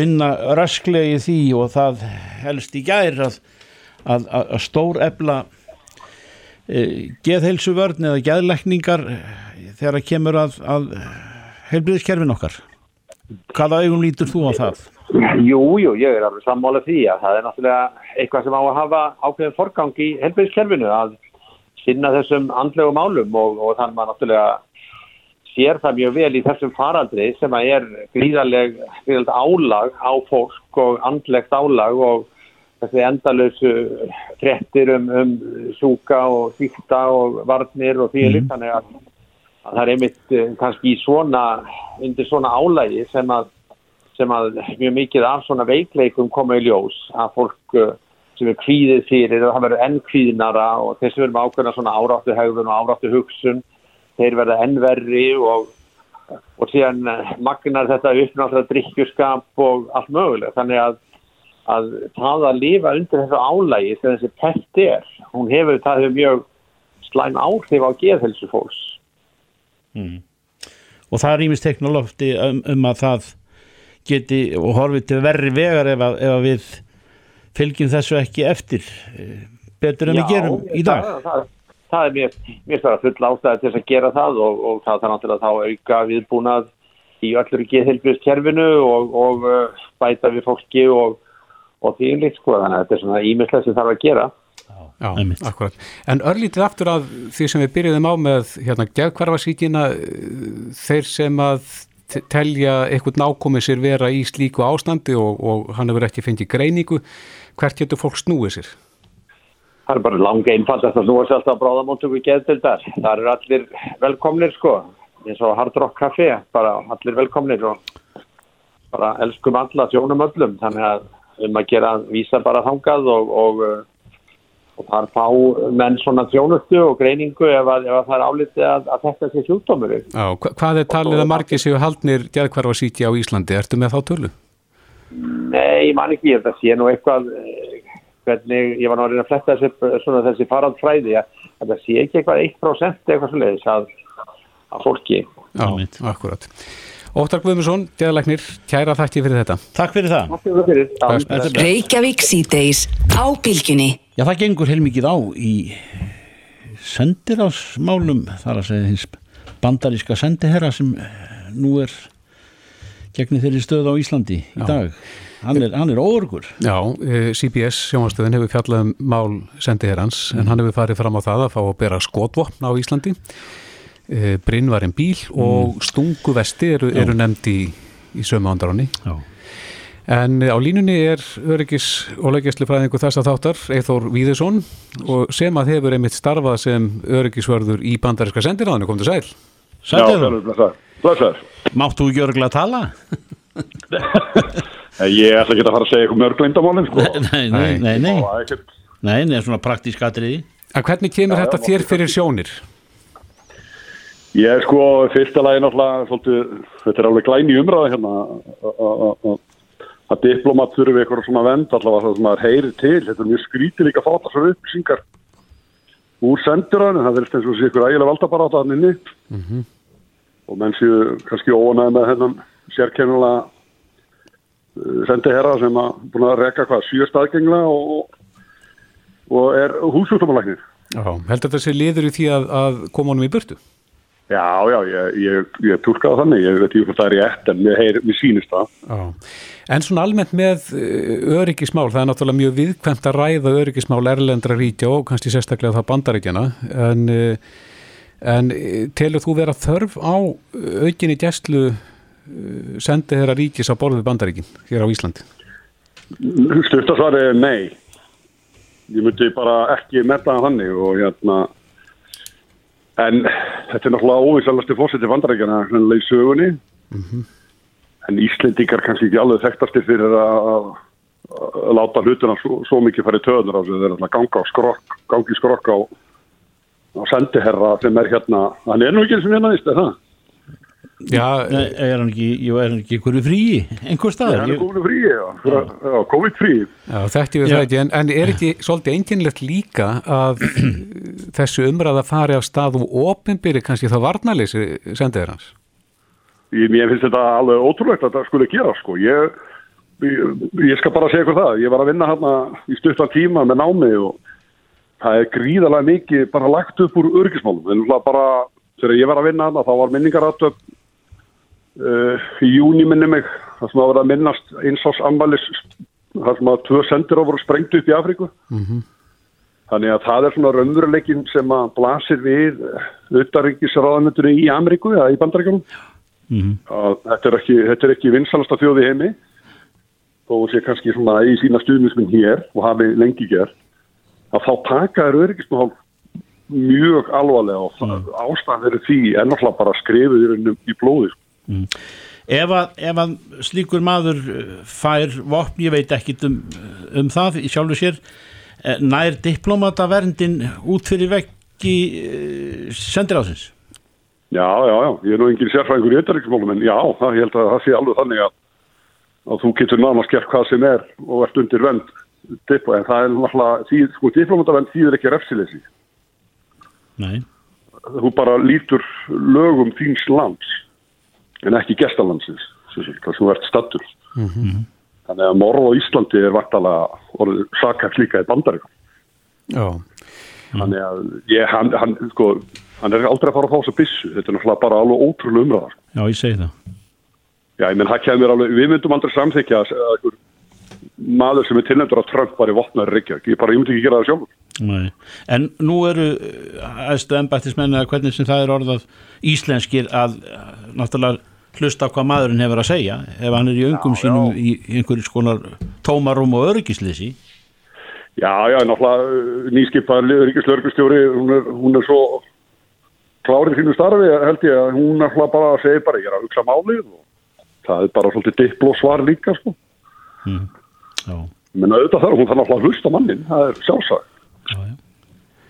vinna rasklega í því og það helst í gær að, að, að stór ebla e, geðheilsuvörn eða geðlekningar þegar það kemur að, að heilbriðiskerfin okkar hvaða augum lítur þú á það? Jú, jú, ég er alveg sammála því að það er náttúrulega eitthvað sem á að hafa ákveðin forgang í heilbriðiskerfinu að sinna þessum andlegu málum og, og þannig maður náttúrulega sér það mjög vel í þessum faraldri sem að er gríðaleg, gríðaleg álag á fólk og andlegt álag og þessi endalösu frettir um, um sjúka og svíkta og varnir og því mm. þannig að, að það er einmitt eh, kannski svona, undir svona álægi sem að, sem að mjög mikið af svona veikleikum koma í ljós að fólk eh, sem er kvíðið fyrir það verður enn kvíðnara og þessi verður með ákveðna svona áráttu haugðun og áráttu hugsun þeir verða ennverri og, og síðan eh, magnar þetta uppnáttúrulega drikkjuskap og allt mögulega þannig að að það að lifa undir þessu álægi sem þessi pest er, hún hefur það hefur mjög slæm áhrif á geðhelsu fólks. Mm. Og það er ímest teknolófti um, um að það geti og horfið til verri vegar ef að, ef að við fylgjum þessu ekki eftir eh, betur en Já, við gerum í dag. Það, það, það er mér, mér stara full ástæði til að gera það og, og það er náttúrulega þá auka viðbúnað í öllur geðhelbjörnskerfinu og, og uh, bæta við fólki og og því líkt sko þannig að þetta er svona ímislega sem þarf að gera Já, akkurat. En örlítið aftur af því sem við byrjuðum á með hérna gefkvarfasíkina þeir sem að telja eitthvað nákomið sér vera í slíku ástandi og, og hann hefur ekki fengið greiningu, hvert getur fólk snúið sér? Það er bara langa einfalt að snúið sér alltaf bráðamóntöku geðtildar. Það eru allir velkomnir sko, eins og Hard Rock Café, bara allir velkomnir og bara elskum alla, sjónum öllum, þannig að um að gera vísa bara þangað og, og, og þar fá menn svona þjónustu og greiningu ef, að, ef að það er álitið að, að þetta sé sjúkdómur. Já, hvað er talið að margir séu haldnir gerðkvarfa síti á Íslandi? Ertu með þá tölu? Nei, ég man ekki, ég sé nú eitthvað hvernig, ég var náttúrulega að fletta þessi, svona þessi farandfræði að það sé ekki eitthvað 1% eitthvað svo leiðis að, að fólki. Já, akkurat. Óttar Guðmundsson, geðalagnir, kæra þakki fyrir þetta. Takk fyrir það. Reykjavík síðdeis á bylginni. Já, það gengur heilmikið á í sendirásmálum, þar að segja hins bandaríska sendiherra sem nú er gegnir þeirri stöð á Íslandi í Já. dag. Hann er, hann er óörgur. Já, eh, CBS sjónastöðin hefur fjallað um mál sendiherrans, mm. en hann hefur farið fram á það að fá að bera skotvopn á Íslandi. Eh, Brynvarinn bíl og mm. stunguvesti eru, eru nefndi í, í sömu andaráni en á línunni er öryggis og leikjæslifræðingu þess að þáttar Eithór Víðesson og sem að hefur einmitt starfað sem öryggisvörður í bandaríska sendiráðinu, kom til sæl Sæl, blöðsar Máttu ekki örgla að tala? Ég ætla ekki að fara að segja eitthvað mörgleindamálinn sko. Nei, nei, nei Nei, nei, nei, svona praktísk atriði. En hvernig kemur þetta þér fyrir sjónir? Ég er sko fyrsta lagi náttúrulega svolítið, þetta er alveg glæni umræða hérna að diplomat þurfi eitthvað svona vend allavega það sem maður heyri til, þetta er mjög skrítið líka að fá þessar upplýsingar úr sendurann, það er eins og sé ykkur ægilega valdabarátt að hann inni mm -hmm. og menn séu kannski óanæði með hennan sérkennulega uh, sendi herra sem að búin að rekka hvað sjö staðgengla og, og er húsjúktumalæknir Heldur þetta sé liður í því að, að koma honum í burtu? Já, já, ég, ég, ég tólkaði þannig, ég veit ekki hvað það er rétt en mér, heyr, mér sýnist það. Já. En svona almennt með eh, öryggismál, það er náttúrulega mjög viðkvæmt að ræða öryggismál erlendra ríkja og kannski sérstaklega það bandaríkjana, en, eh, en eh, telur þú vera þörf á aukinni gæstlu sendi þeirra ríkis á borðið bandaríkin hér á Íslandi? Stuftarsvar er nei. Ég myndi bara ekki metta þannig og hérna En þetta er náttúrulega óvísalasti fórseti vandarækjana í sögunni mm -hmm. en Íslendikar kannski ekki alveg þekktasti fyrir að láta hlutuna svo, svo mikið farið töðnur á sig þeir að ganga skrokk, gangi skrokk á, á sendiherra sem er hérna, hann er nú ekki sem hérna vist, er það? Já, er hann ekki, jú, er hann ekki einhverju fríi, einhver stað? Já, hann er einhverju fríi, já, já COVID-fríi. Já, þetta er það ekki, en, en er ekki svolítið enginlegt líka að þessu umræða fari á stað og ofinbyrri kannski þá varnalýsi sendiður hans? Ég, ég finnst þetta alveg ótrúlegt að það skulle gera, sko. Ég, ég, ég skal bara segja ykkur það, ég var að vinna hérna í stuttan tíma með námi og það er gríðarlega mikið bara lagt upp úr örgismálum, en bara þegar ég var að vinna hérna þá var minningarattöp uh, í júni minni mig það sem að vera að minnast eins ás anmælis það sem að tvö sendir á voru sprengt upp í Afríku mm -hmm. Þannig að það er svona raunveruleikin sem að blasir við utarrikisráðanöndunni í Ameríku eða í bandaríkjum. Mhm. Þetta er ekki, ekki vinsalasta þjóði heimi þó sé kannski svona í sína stuðnisminn hér og hafi lengi gert að þá taka er öryggismál mjög alvarlega og mm. ástæðan verið því er náttúrulega bara skrifið í, raunum í blóði. Mm. Ef, að, ef að slíkur maður uh, fær vopn, ég veit ekki um, um það í sjálfu sér, eh, nær diplomataverndin út fyrir vekki sendir á sinns? Já, já, já, ég er nú engin sérfræðingur í ytterriksmálum en já, það, ég held að það sé alveg þannig að, að þú getur nánast gert hvað sem er og ert undir vend en það er náttúrulega, sko, diplomatavernd þýðir ekki refsilesi. Nei. Þú bara lítur lögum þíns lands en ekki gestalandsins þar sem þú ert stattur. Mm -hmm. Þannig að morð á Íslandi er vartalega orðið sakast líka í bandaríkam. Já. Þannig að ég, hann, hann, sko, hann er aldrei að fara að fá þess að bissu. Þetta er náttúrulega bara alveg ótrúlega umræðar. Já, ég segi það. Já, ég menn, það kemur alveg, við myndum aldrei samþykja að maður sem er tilnefndur að Trump var í vopnaður Reykjavík. Ég bara, ég myndi ekki gera það sjálfur. Nei. En nú eru aðstu ennbættismenni að hvernig sem það er orðað íslenskir að náttúrulega hlusta hvað maðurinn hefur að segja ef hann er í öngum já, sínum já. í einhverjum skonar tómarum og öryggisleysi Já, já, náttúrulega nýskipaðan öryggislörgustjóri hún, hún er svo klárið sínu starfi held ég að hún náttúrulega bara segir bara ég er að hugsa málið og það er bara svolítið diplosvar líka sko mm. menn auðvitað þarf hún þarf náttúrulega að hlusta mannin, það er sjálfsagt Já,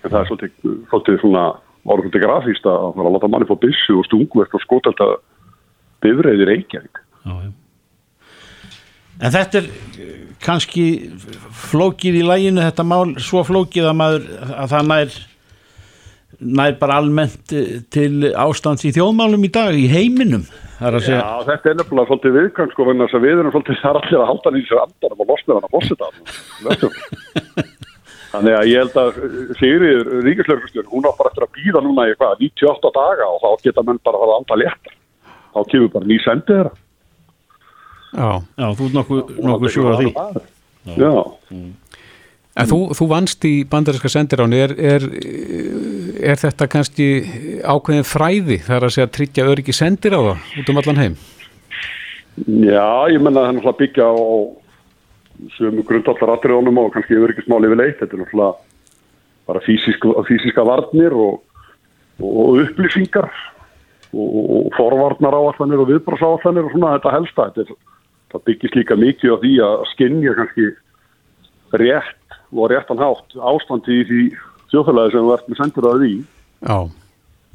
en það er svolítið, svolítið svona orðið svolítið grafíst að það er að láta manni fór bissu og stungverk og skótælda bifræðir Reykjavík. En þetta er kannski flókið í læginu þetta mál, svo flókið að maður að það nær nær bara almennt til ástands í þjóðmálum í dag, í heiminum Já, þetta er nefnilega svolítið viðkvæm sko, en þess að við erum svolítið þar allir að halda nýsir andanum og losna hann að fórseta Þannig að ég held að Sigriður Ríkislörgustjórn, hún á bara eftir að býða núna í hvað, 98 daga og þá geta menn bara að fara að anda léttar. Þá kemur bara ný sendið þeirra. Já, Já þú er nokkuð, nokkuð sjóð að því. Já. Mm. En þú, þú vannst í bandarinska sendiráni, er, er, er þetta kannski ákveðin fræði þar að segja að tryggja öryggi sendir á það út um allan heim? Já, ég menna að það er náttúrulega byggja á sömu grundallar atriðunum og kannski öryggismáli við leitt. Þetta er náttúrulega bara físisk, físiska varnir og, og upplýsingar og, og forvarnar áallanir og viðbrás áallanir og svona þetta helsta. Þetta er, það byggist líka mikið á því að skinnja kannski rétt og réttan hátt ástandi í því þjóðfélagi sem við verðum sendur að því Já.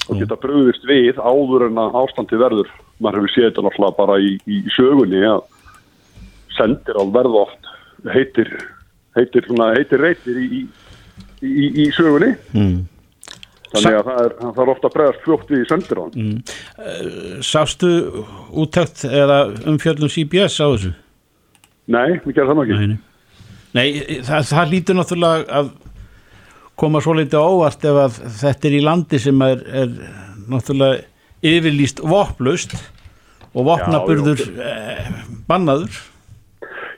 og geta bröðist við áður en að ástandi verður maður hefur séð þetta náttúrulega bara í, í sögunni að sendir á verð oft heitir heitir, svona, heitir reytir í, í, í sögunni mm. þannig að það er, það er ofta bregðast fljótt við sendir á mm. Eh, sástu úttækt eða umfjöldum CBS á þessu? Nei, við gerum það náttúrulega ekki Nei, það, það lítur náttúrulega að koma svo litið óvart ef að þetta er í landi sem er, er náttúrulega yfirlýst vopplust og vopnaburður eh, bannaður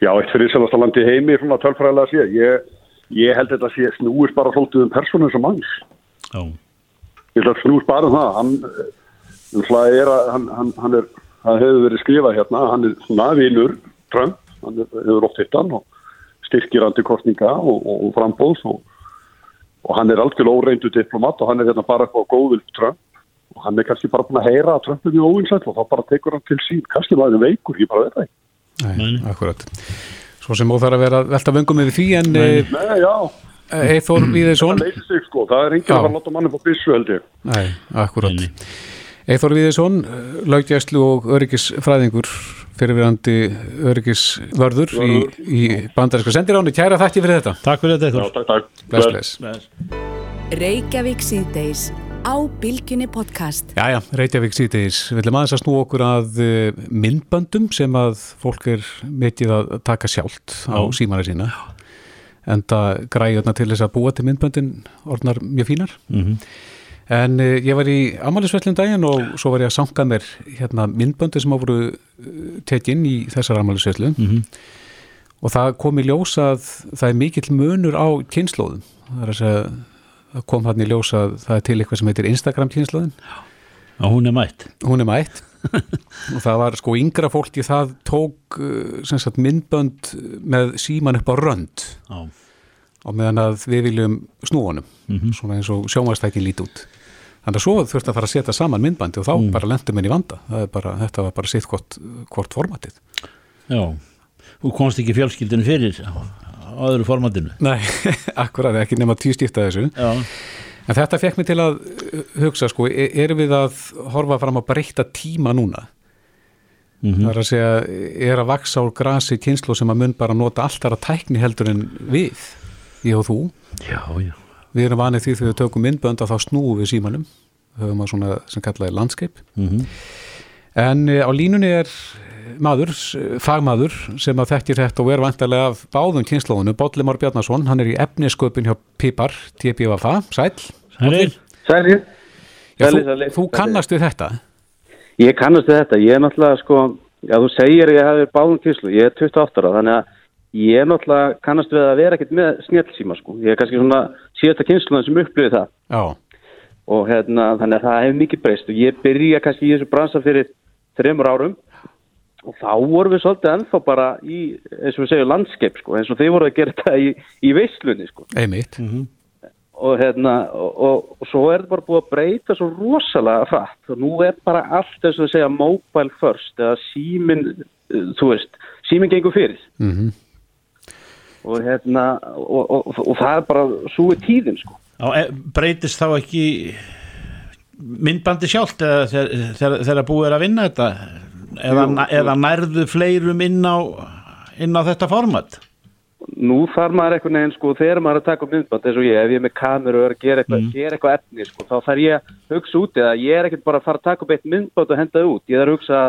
Já, eitt fyrir selasta landi heimi svona tölfræðilega sé ég, ég held þetta sé snúist bara svolítið um personum sem manns. Já. Ég held að snúist bara um það. Hann, er að, hann, hann, hann er það hefur verið skrifað hérna. Hann er svona vinur Trump. Hann hefur oft hitt hann og styrkir antikostninga og, og, og frambóðs og, og hann er algjörlega óreindu diplomat og hann er hérna bara eitthvað góðvild Trump. Og hann er kannski bara búin að heyra að Trump er mjög óvinsætt og þá bara tekur hann til sín. Kannski maður er veikur, ég bara veit það Nei, akkurat. Svo sem óþar að vera velta vöngum með því en Nei, eh, Nei já. Eithor Víðesson Það leysir sig sko, það er enginn að fara að láta manni på bissu held ég. Nei, akkurat. Eithor Víðesson, laugjæslu og öryggisfræðingur fyrirverandi öryggisvörður í, í bandaríska sendiránu. Kæra þætti fyrir þetta. Takk fyrir þetta eitthvað. Já, takk, takk. Bless, bless. Reykjavík síðdeis á Bilginni podcast. Jæja, Reykjavík síðdeis. Við viljum aðeins að snú okkur að eh, myndböndum sem að fólk er mikið að taka sjálft á símara sína. En það græði til þess að búa til myndböndin orðnar mjög fínar. Mhm. Mm En uh, ég var í Amalisvellin daginn og svo var ég að sanga mér hérna, myndböndi sem á voru uh, tekinn í þessar Amalisvellu mm -hmm. og það kom í ljósa að það er mikill munur á kynnslóðum það er að segja það kom hann í ljósa að það er til eitthvað sem heitir Instagram kynnslóðin og hún er mætt. Hún er mætt. Og það var sko yngra fólki það tók uh, sagt myndbönd með síman upp á rönd. Já. og meðan að við viljum snúanum svona eins og sjónvastækin lít út. Þannig að svo þurfti að fara að setja saman myndbandi og þá bara lendum henni vanda. Bara, þetta var bara sitt hvort, hvort formatið. Já, þú komst ekki fjölskyldinu fyrir á öðru formatinu. Nei, akkurat, ekki nema tíu stífta þessu. Já, En þetta fekk mig til að hugsa sko, e- erum við að horfa fram að breyta tíma núna? Það er að segja, er að vaksa úr grasi kynslu sem að mun bara nota alltaf að tækni heldur en við, ég og þú. já, já. Við erum vanið því þegar við tökum myndbönd að þá snúum við símanum, höfum að svona sem kallaði landskeip. En e, á línunni er maður, fagmaður sem að þekkir þetta og er vantarlega af báðum kynnslóðinu, Bollimar Bjarnason, hann er í efnisköpun hjá Pipar, TBFA, sæl. Sælir, Sælir. Já, Sælir, þú, sælir, þú sælir. kannast við þetta? Ég kannast við þetta. Ég er náttúrulega sko, já þú segir ég hef verið báðum kynslu. Ég er 28 ára þannig að ég er náttúrulega kannast við að vera ekkert með snjálfsíma sko. Ég er kannski svona síðasta kynsluðan sem upplifið það. Já, Og hérna þannig að það hefur mikið breyst og ég byrja kannski í þessu bransa fyrir þreymur árum og þá vorum við svolítið ennþá bara í, eins og við segjum, landskeip sko, eins og þið voru að gera þetta í, í veislunni sko. einmitt. og hérna og, og, og svo er þetta bara búið að breyta svo rosalega frætt og nú er bara allt þess að segja mobile first eða símin, þú veist símin gengur fyrir. Mm og hérna og, og, og, og það er bara svo í tíðin sko. Á, e, breytist þá ekki myndbandi sjálft þegar búið er að vinna þetta eða, Jú, eða nærðu fleirum inn á, inn á þetta format? Nú þarf maður einhvern veginn sko þegar maður er að taka myndband eins og ég, ef ég er með kameru og er að gera eitthvað, gera eitthvað efni sko, þá þarf ég að hugsa út eða ég er ekkert bara að fara að taka upp eitt myndband og henda það út, ég þarf að hugsa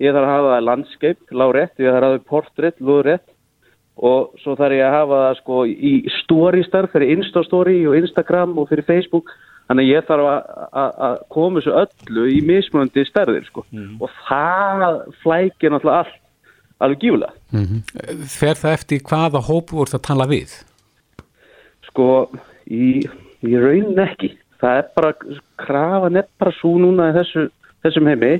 ég þarf að hafa það landskeip, lárétt, ég þarf að hafa portrétt, lúðrétt og svo þarf ég að hafa það sko í story starf fyrir Insta story og Instagram og fyrir Facebook þannig að ég þarf að, að, að koma þessu öllu í mismunandi stærðir sko. Og það flækir náttúrulega allt alveg gífulega Fer það eftir hvaða hóp voru það að tala við? sko í, í raunin ekki. Það er bara krafan er bara svo núna í þessu, þessum heimi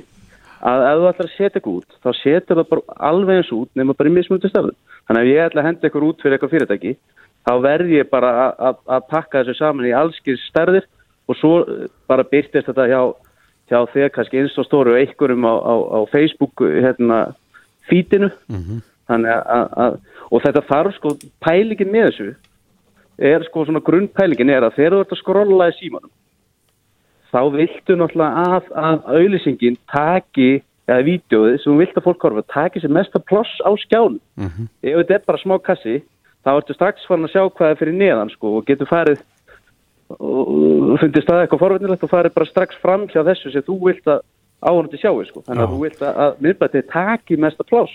að ef þú ætlar að setja eitthvað út þá setur það bara alveg eins út nema bara í mismunandi stafðu þannig að ef ég ætla að henda eitthvað út fyrir eitthvað fyrirtæki þá verð ég bara að- að að pakka þessu saman í allskir stærðir og svo eh, bara byrtist þetta hjá, hjá þegar kannski eins og einhverjum á, á, á Facebook hérna fítinu þannig að, að, að og þetta þarf sko pælingin með þessu er sko svona grunnpælingin er að þegar þú ert að skrolla í símanum þá viltu náttúrulega að, að auðlýsingin taki eða vídeoið sem þú vilt að fólk horfa taki sem mesta ploss á skjánum. Ef þetta er bara smá kassi þá ertu strax farin að sjá hvað er fyrir neðan sko og getur farið og fundið staðið eitthvað forveitinlegt og farið bara strax fram hjá þessu sem þú vilt að áhunandi sjáu sko þannig Já. að þú vilt að, að miðbætið taki mesta ploss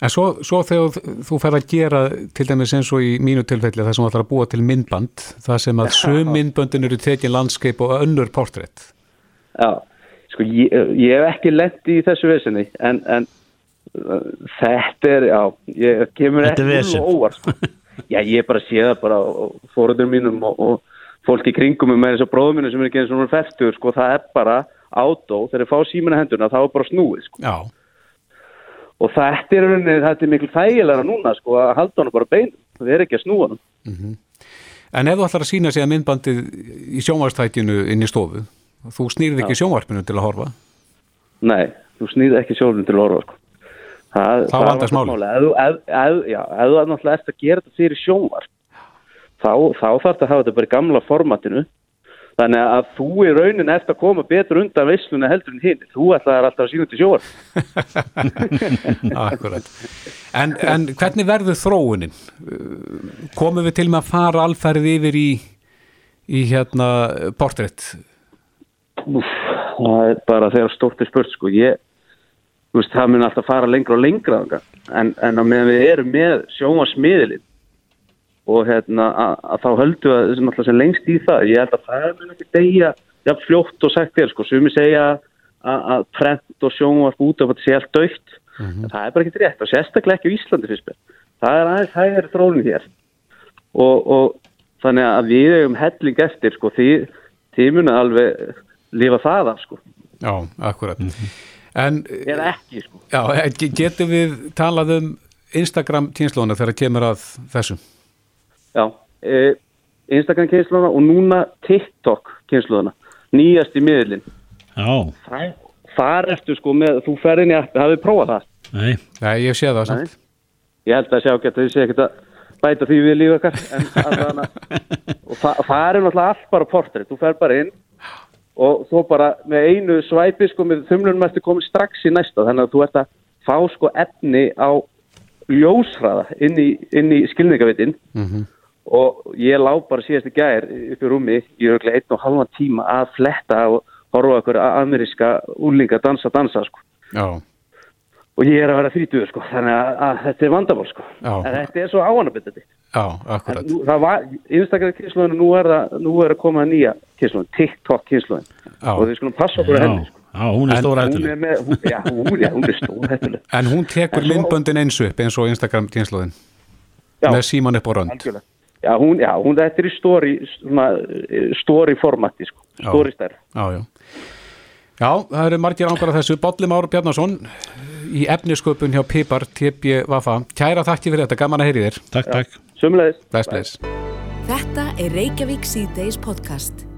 En svo, svo þegar þú- fer að gera til dæmis eins og í mínu tilfelli það sem ætlar að búa til myndband það sem að sum myndböndin eru tekin landskeip og önnur portrétt Já, sko ég, ég hef ekki lent í þessu vesinni en, en uh, þetta er, já, ég kemur Þetta er vesen. óvart. Sko. Já, ég bara sé það bara fóröldur mínum og, og fólk í kringum með þessu bróðum mínum sem er ekki eins og færtur, sko, það er bara átó, þegar þeir fá símina hendurna, þá er bara snúið, sko. Já, Og þetta er, þetta er miklu þægilega núna, sko, að halda honum bara bein, það er ekki að snúa honum. en ef þú ætlar að sína sig að myndbandið í sjónvarstækjunu inn í stofu þú snýrð ekki sjónvarpinu til að horfa Nei, þú snýð ekki sjálfum til að orða sko. Það, Þá það vandast málið. Ef þú- náttúrulega ert að gera þetta fyrir sjónvarp þá, þá þarf þetta að hafa þetta bara í gamla formatinu. Þannig að þú í raunin ert að koma betur undan veisluna heldur en hinn þú ætlaðir alltaf að sína til sjónvarp Akkurat. En, en hvernig verður þróunin? Komum við til með að fara alfærið yfir í, í hérna portrétt? Það er bara þegar stórt er spurt sko. Ég, veist, það mun alltaf fara lengra og lengra en, en á meðan við erum með sjónvarsmiðlinn og hérna að, þá höldum við að þessum alltaf sem lengst í það. Ég held að það mun ekki degja jafn fljótt og sagt þér sko, sumi segja að, prent og sjónvarp út af að þetta sé allt dögt en það er bara ekki rétt og sérstaklega ekki á Íslandi fyrst það er aðeins hægir þróun hér. Og, og þannig að við hefum helling eftir sko, því, muni alveg lifa það af sko. Já, akkurat. En eða ekki sko. já, ge- getum við talað um Instagram týnslóna þegar kemur að þessu? Já, e, Instagram kynsluðana og núna TikTok kynsluðana, nýjast í miðlinn. Já, Þar ertu sko með, þú fer inn í appi, hafið prófað það? nei, Nei, ég sé það samt. Ég held að sjá ekki að þau sé ekkert að bæta því við lífa okkar, en allavega, og það, það er náttúrulega allt bara portrétt, þú fer bara inn og þú bara með einu svæpi sko með þumlunum ertu komið strax í næsta, þannig að þú ert að fá sko efni á ljóshraða inn í, inn í skilningavitin Mhm. Og ég lá bara síðast í gær upp í rúmi í örglega einn og halvan tíma að fletta og horfa okkur ameríska úlinga dansa dansa sko Já, og ég er að vera þrítuður sko þannig að, að þetta er vandamál sko Já. en þetta er svo áanabitandi já, akkurat. það var, Instagram kynsluðinu nú er það, nú er að koma nýja kynsluðin, TikTok kynsluðin Já. og við skulum passa okkur að henni sko. já, hún er En- stóra hún hættuleg er með, hún, já, hún, já, hún er stór hættuleg En hún tekur myndböndin eins upp eins og Instagram týnslóðin Já. með síman upp á rönd. algjörlega Já, hún, já, hún þetta er í story, svona, eh, story formati, sko, Já. story stær. Já, já. Já, það eru margir ángar af þessu. Bolli Már Bjarnason í efnisköpun hjá Pipar TB Vafa. Kæra þakki fyrir þetta, gaman að heyri þér. Takk, takk Sumleðis. Bless, bless. Þetta er Reykjavík C-Days podcast.